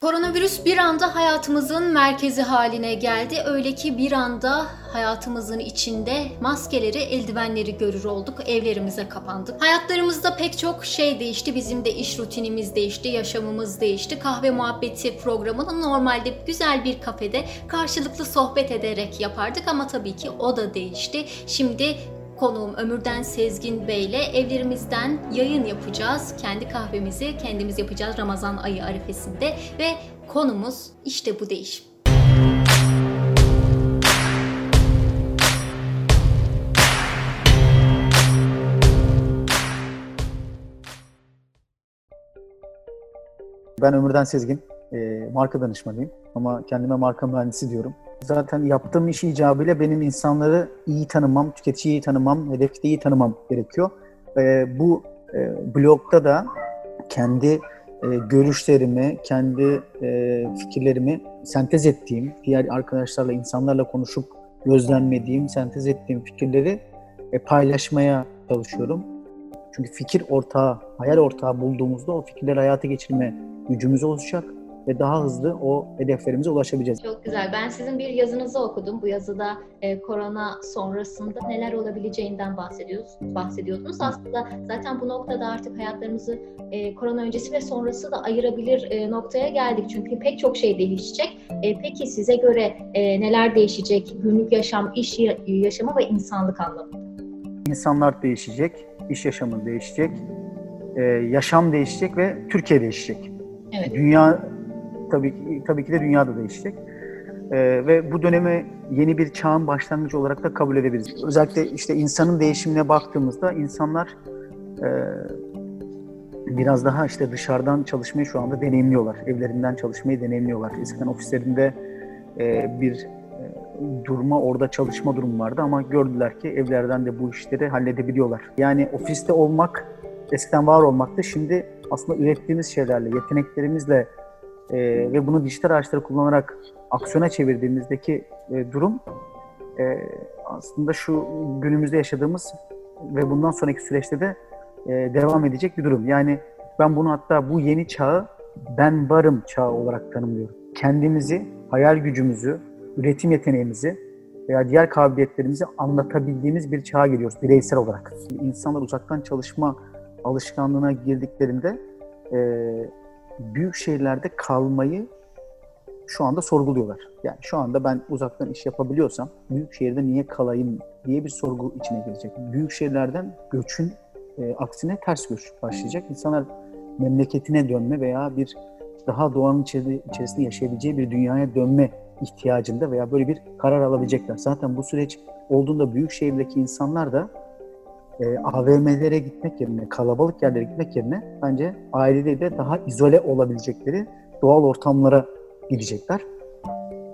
Koronavirüs bir anda hayatımızın merkezi haline geldi. Öyle ki bir anda hayatımızın içinde maskeleri, eldivenleri görür olduk. Evlerimize kapandık. Hayatlarımızda pek çok şey değişti. Bizim de iş rutinimiz değişti, yaşamımız değişti. Kahve muhabbeti programını normalde güzel bir kafede karşılıklı sohbet ederek yapardık ama tabii ki o da değişti. Şimdi Konuğum Ömürden Sezgin Bey ile evlerimizden yayın yapacağız. Kendi kahvemizi kendimiz yapacağız Ramazan ayı arifesinde ve konumuz işte bu değişim. Ben Ömürden Sezgin, marka danışmanıyım ama kendime marka mühendisi diyorum. Zaten yaptığım iş icabıyla benim insanları iyi tanımam, tüketiciyi iyi tanımam, hedefi iyi tanımam gerekiyor. E, bu e, blogda da kendi e, görüşlerimi, kendi e, fikirlerimi sentez ettiğim, diğer arkadaşlarla, insanlarla konuşup gözlemlediğim, sentez ettiğim fikirleri e, paylaşmaya çalışıyorum. Çünkü fikir ortağı, hayal ortağı bulduğumuzda o fikirleri hayata geçirme gücümüz olacak ve daha hızlı o hedeflerimize ulaşabileceğiz. Çok güzel. Ben sizin bir yazınızı okudum. Bu yazıda e, korona sonrasında neler olabileceğinden bahsediyorsunuz. bahsediyordunuz. Aslında zaten bu noktada artık hayatlarımızı e, korona öncesi ve sonrası da ayırabilir e, noktaya geldik. Çünkü pek çok şey değişecek. E, peki size göre e, neler değişecek? Günlük yaşam, iş yaşamı ve insanlık anlamında. İnsanlar değişecek, iş yaşamı değişecek, e, yaşam değişecek ve Türkiye değişecek. Evet. Dünya tabii ki, tabii ki de dünya da değişecek. Ee, ve bu dönemi yeni bir çağın başlangıcı olarak da kabul edebiliriz. Özellikle işte insanın değişimine baktığımızda insanlar e, biraz daha işte dışarıdan çalışmayı şu anda deneyimliyorlar. Evlerinden çalışmayı deneyimliyorlar. Eskiden ofislerinde e, bir e, durma, orada çalışma durumu vardı ama gördüler ki evlerden de bu işleri halledebiliyorlar. Yani ofiste olmak eskiden var olmaktı. Şimdi aslında ürettiğimiz şeylerle, yeteneklerimizle e, ve bunu dijital araçları kullanarak aksiyona çevirdiğimizdeki e, durum e, aslında şu günümüzde yaşadığımız ve bundan sonraki süreçte de e, devam edecek bir durum. Yani ben bunu hatta bu yeni çağı ben varım çağı olarak tanımlıyorum. Kendimizi, hayal gücümüzü, üretim yeteneğimizi veya diğer kabiliyetlerimizi anlatabildiğimiz bir çağa geliyoruz bireysel olarak. İnsanlar uzaktan çalışma alışkanlığına girdiklerinde e, büyük şehirlerde kalmayı şu anda sorguluyorlar. Yani şu anda ben uzaktan iş yapabiliyorsam büyük şehirde niye kalayım diye bir sorgu içine girecek. Büyük şehirlerden göçün e, aksine ters göç başlayacak. İnsanlar memleketine dönme veya bir daha doğanın içerisinde yaşayabileceği bir dünyaya dönme ihtiyacında veya böyle bir karar alabilecekler. Zaten bu süreç olduğunda büyük şehirdeki insanlar da e, AVM'lere gitmek yerine, kalabalık yerlere gitmek yerine bence ailede daha izole olabilecekleri doğal ortamlara gidecekler.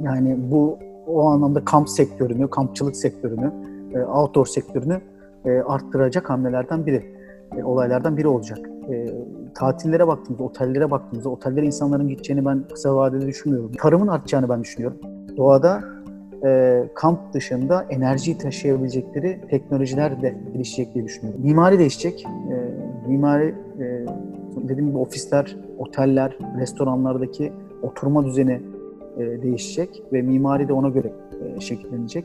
Yani bu o anlamda kamp sektörünü, kampçılık sektörünü, e, outdoor sektörünü e, arttıracak hamlelerden biri, e, olaylardan biri olacak. E, tatillere baktığımızda, otellere baktığımızda, otellere insanların gideceğini ben kısa vadede düşünmüyorum. Tarımın artacağını ben düşünüyorum. Doğada e, kamp dışında enerjiyi taşıyabilecekleri teknolojiler de gelişecek diye düşünüyorum. Mimari değişecek. E, mimari e, dediğim gibi ofisler, oteller, restoranlardaki oturma düzeni e, değişecek ve mimari de ona göre e, şekillenecek.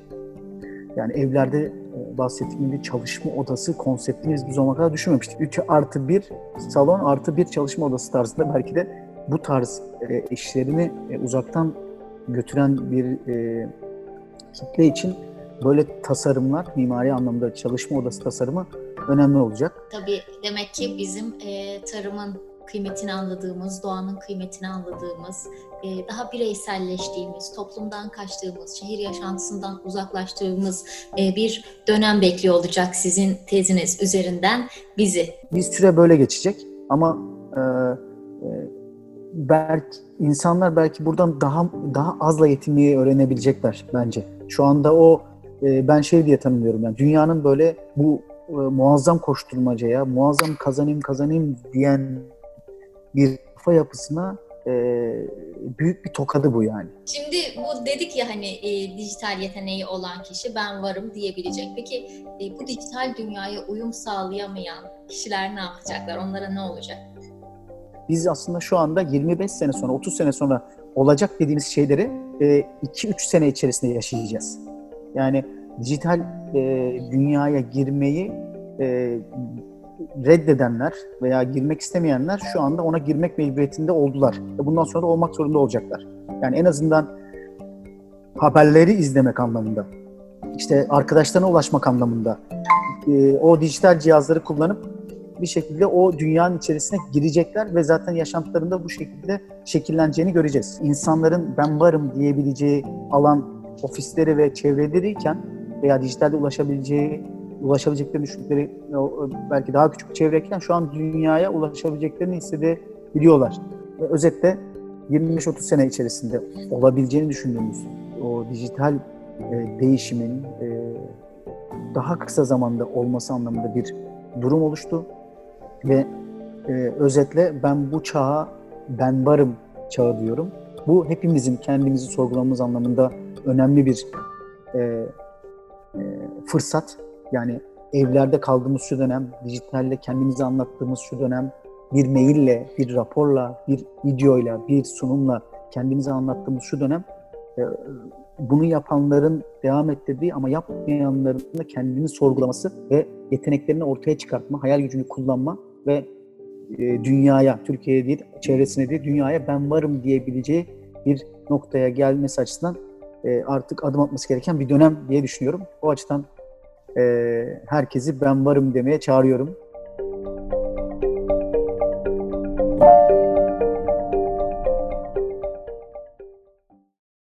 Yani evlerde e, bahsettiğim gibi çalışma odası konseptini biz bu zamana kadar düşünmemiştik. 3 artı 1 salon artı 1 çalışma odası tarzında belki de bu tarz e, işlerini e, uzaktan götüren bir e, kitle için böyle tasarımlar, mimari anlamda çalışma odası tasarımı önemli olacak. Tabii demek ki bizim e, tarımın kıymetini anladığımız, doğanın kıymetini anladığımız, e, daha bireyselleştiğimiz, toplumdan kaçtığımız, şehir yaşantısından uzaklaştığımız e, bir dönem bekliyor olacak sizin teziniz üzerinden bizi. Bir süre böyle geçecek ama e, e, belki insanlar belki buradan daha daha azla yetinmeyi öğrenebilecekler bence. Şu anda o e, ben şey diye tanımlıyorum yani dünyanın böyle bu e, muazzam koşturmacaya, muazzam kazanayım kazanayım diyen bir kafa yapısına e, büyük bir tokadı bu yani. Şimdi bu dedik ya hani e, dijital yeteneği olan kişi ben varım diyebilecek. Peki e, bu dijital dünyaya uyum sağlayamayan kişiler ne yapacaklar? Onlara ne olacak? biz aslında şu anda 25 sene sonra, 30 sene sonra olacak dediğimiz şeyleri 2-3 sene içerisinde yaşayacağız. Yani dijital dünyaya girmeyi reddedenler veya girmek istemeyenler şu anda ona girmek mecburiyetinde oldular. Bundan sonra da olmak zorunda olacaklar. Yani en azından haberleri izlemek anlamında, işte arkadaşlarına ulaşmak anlamında, e, o dijital cihazları kullanıp bir şekilde o dünyanın içerisine girecekler ve zaten yaşantılarında bu şekilde şekilleneceğini göreceğiz. İnsanların ben varım diyebileceği alan ofisleri ve çevreleriyken veya dijitalde ulaşabileceği ulaşabileceklerini düşündükleri belki daha küçük çevreyken şu an dünyaya ulaşabileceklerini hissedebiliyorlar. Ve özetle 25-30 sene içerisinde olabileceğini düşündüğümüz o dijital e, değişimin e, daha kısa zamanda olması anlamında bir durum oluştu. Ve e, özetle ben bu çağa ben varım çağı diyorum. Bu hepimizin kendimizi sorgulamamız anlamında önemli bir e, e, fırsat. Yani evlerde kaldığımız şu dönem, dijitalle kendimizi anlattığımız şu dönem, bir maille, bir raporla, bir videoyla, bir sunumla kendimizi anlattığımız şu dönem e, bunu yapanların devam ettirdiği ama yapmayanların da kendini sorgulaması ve yeteneklerini ortaya çıkartma, hayal gücünü kullanma ve e, dünyaya, Türkiye'ye değil, çevresine değil, dünyaya ben varım diyebileceği bir noktaya gelmesi açısından e, artık adım atması gereken bir dönem diye düşünüyorum. O açıdan e, herkesi ben varım demeye çağırıyorum.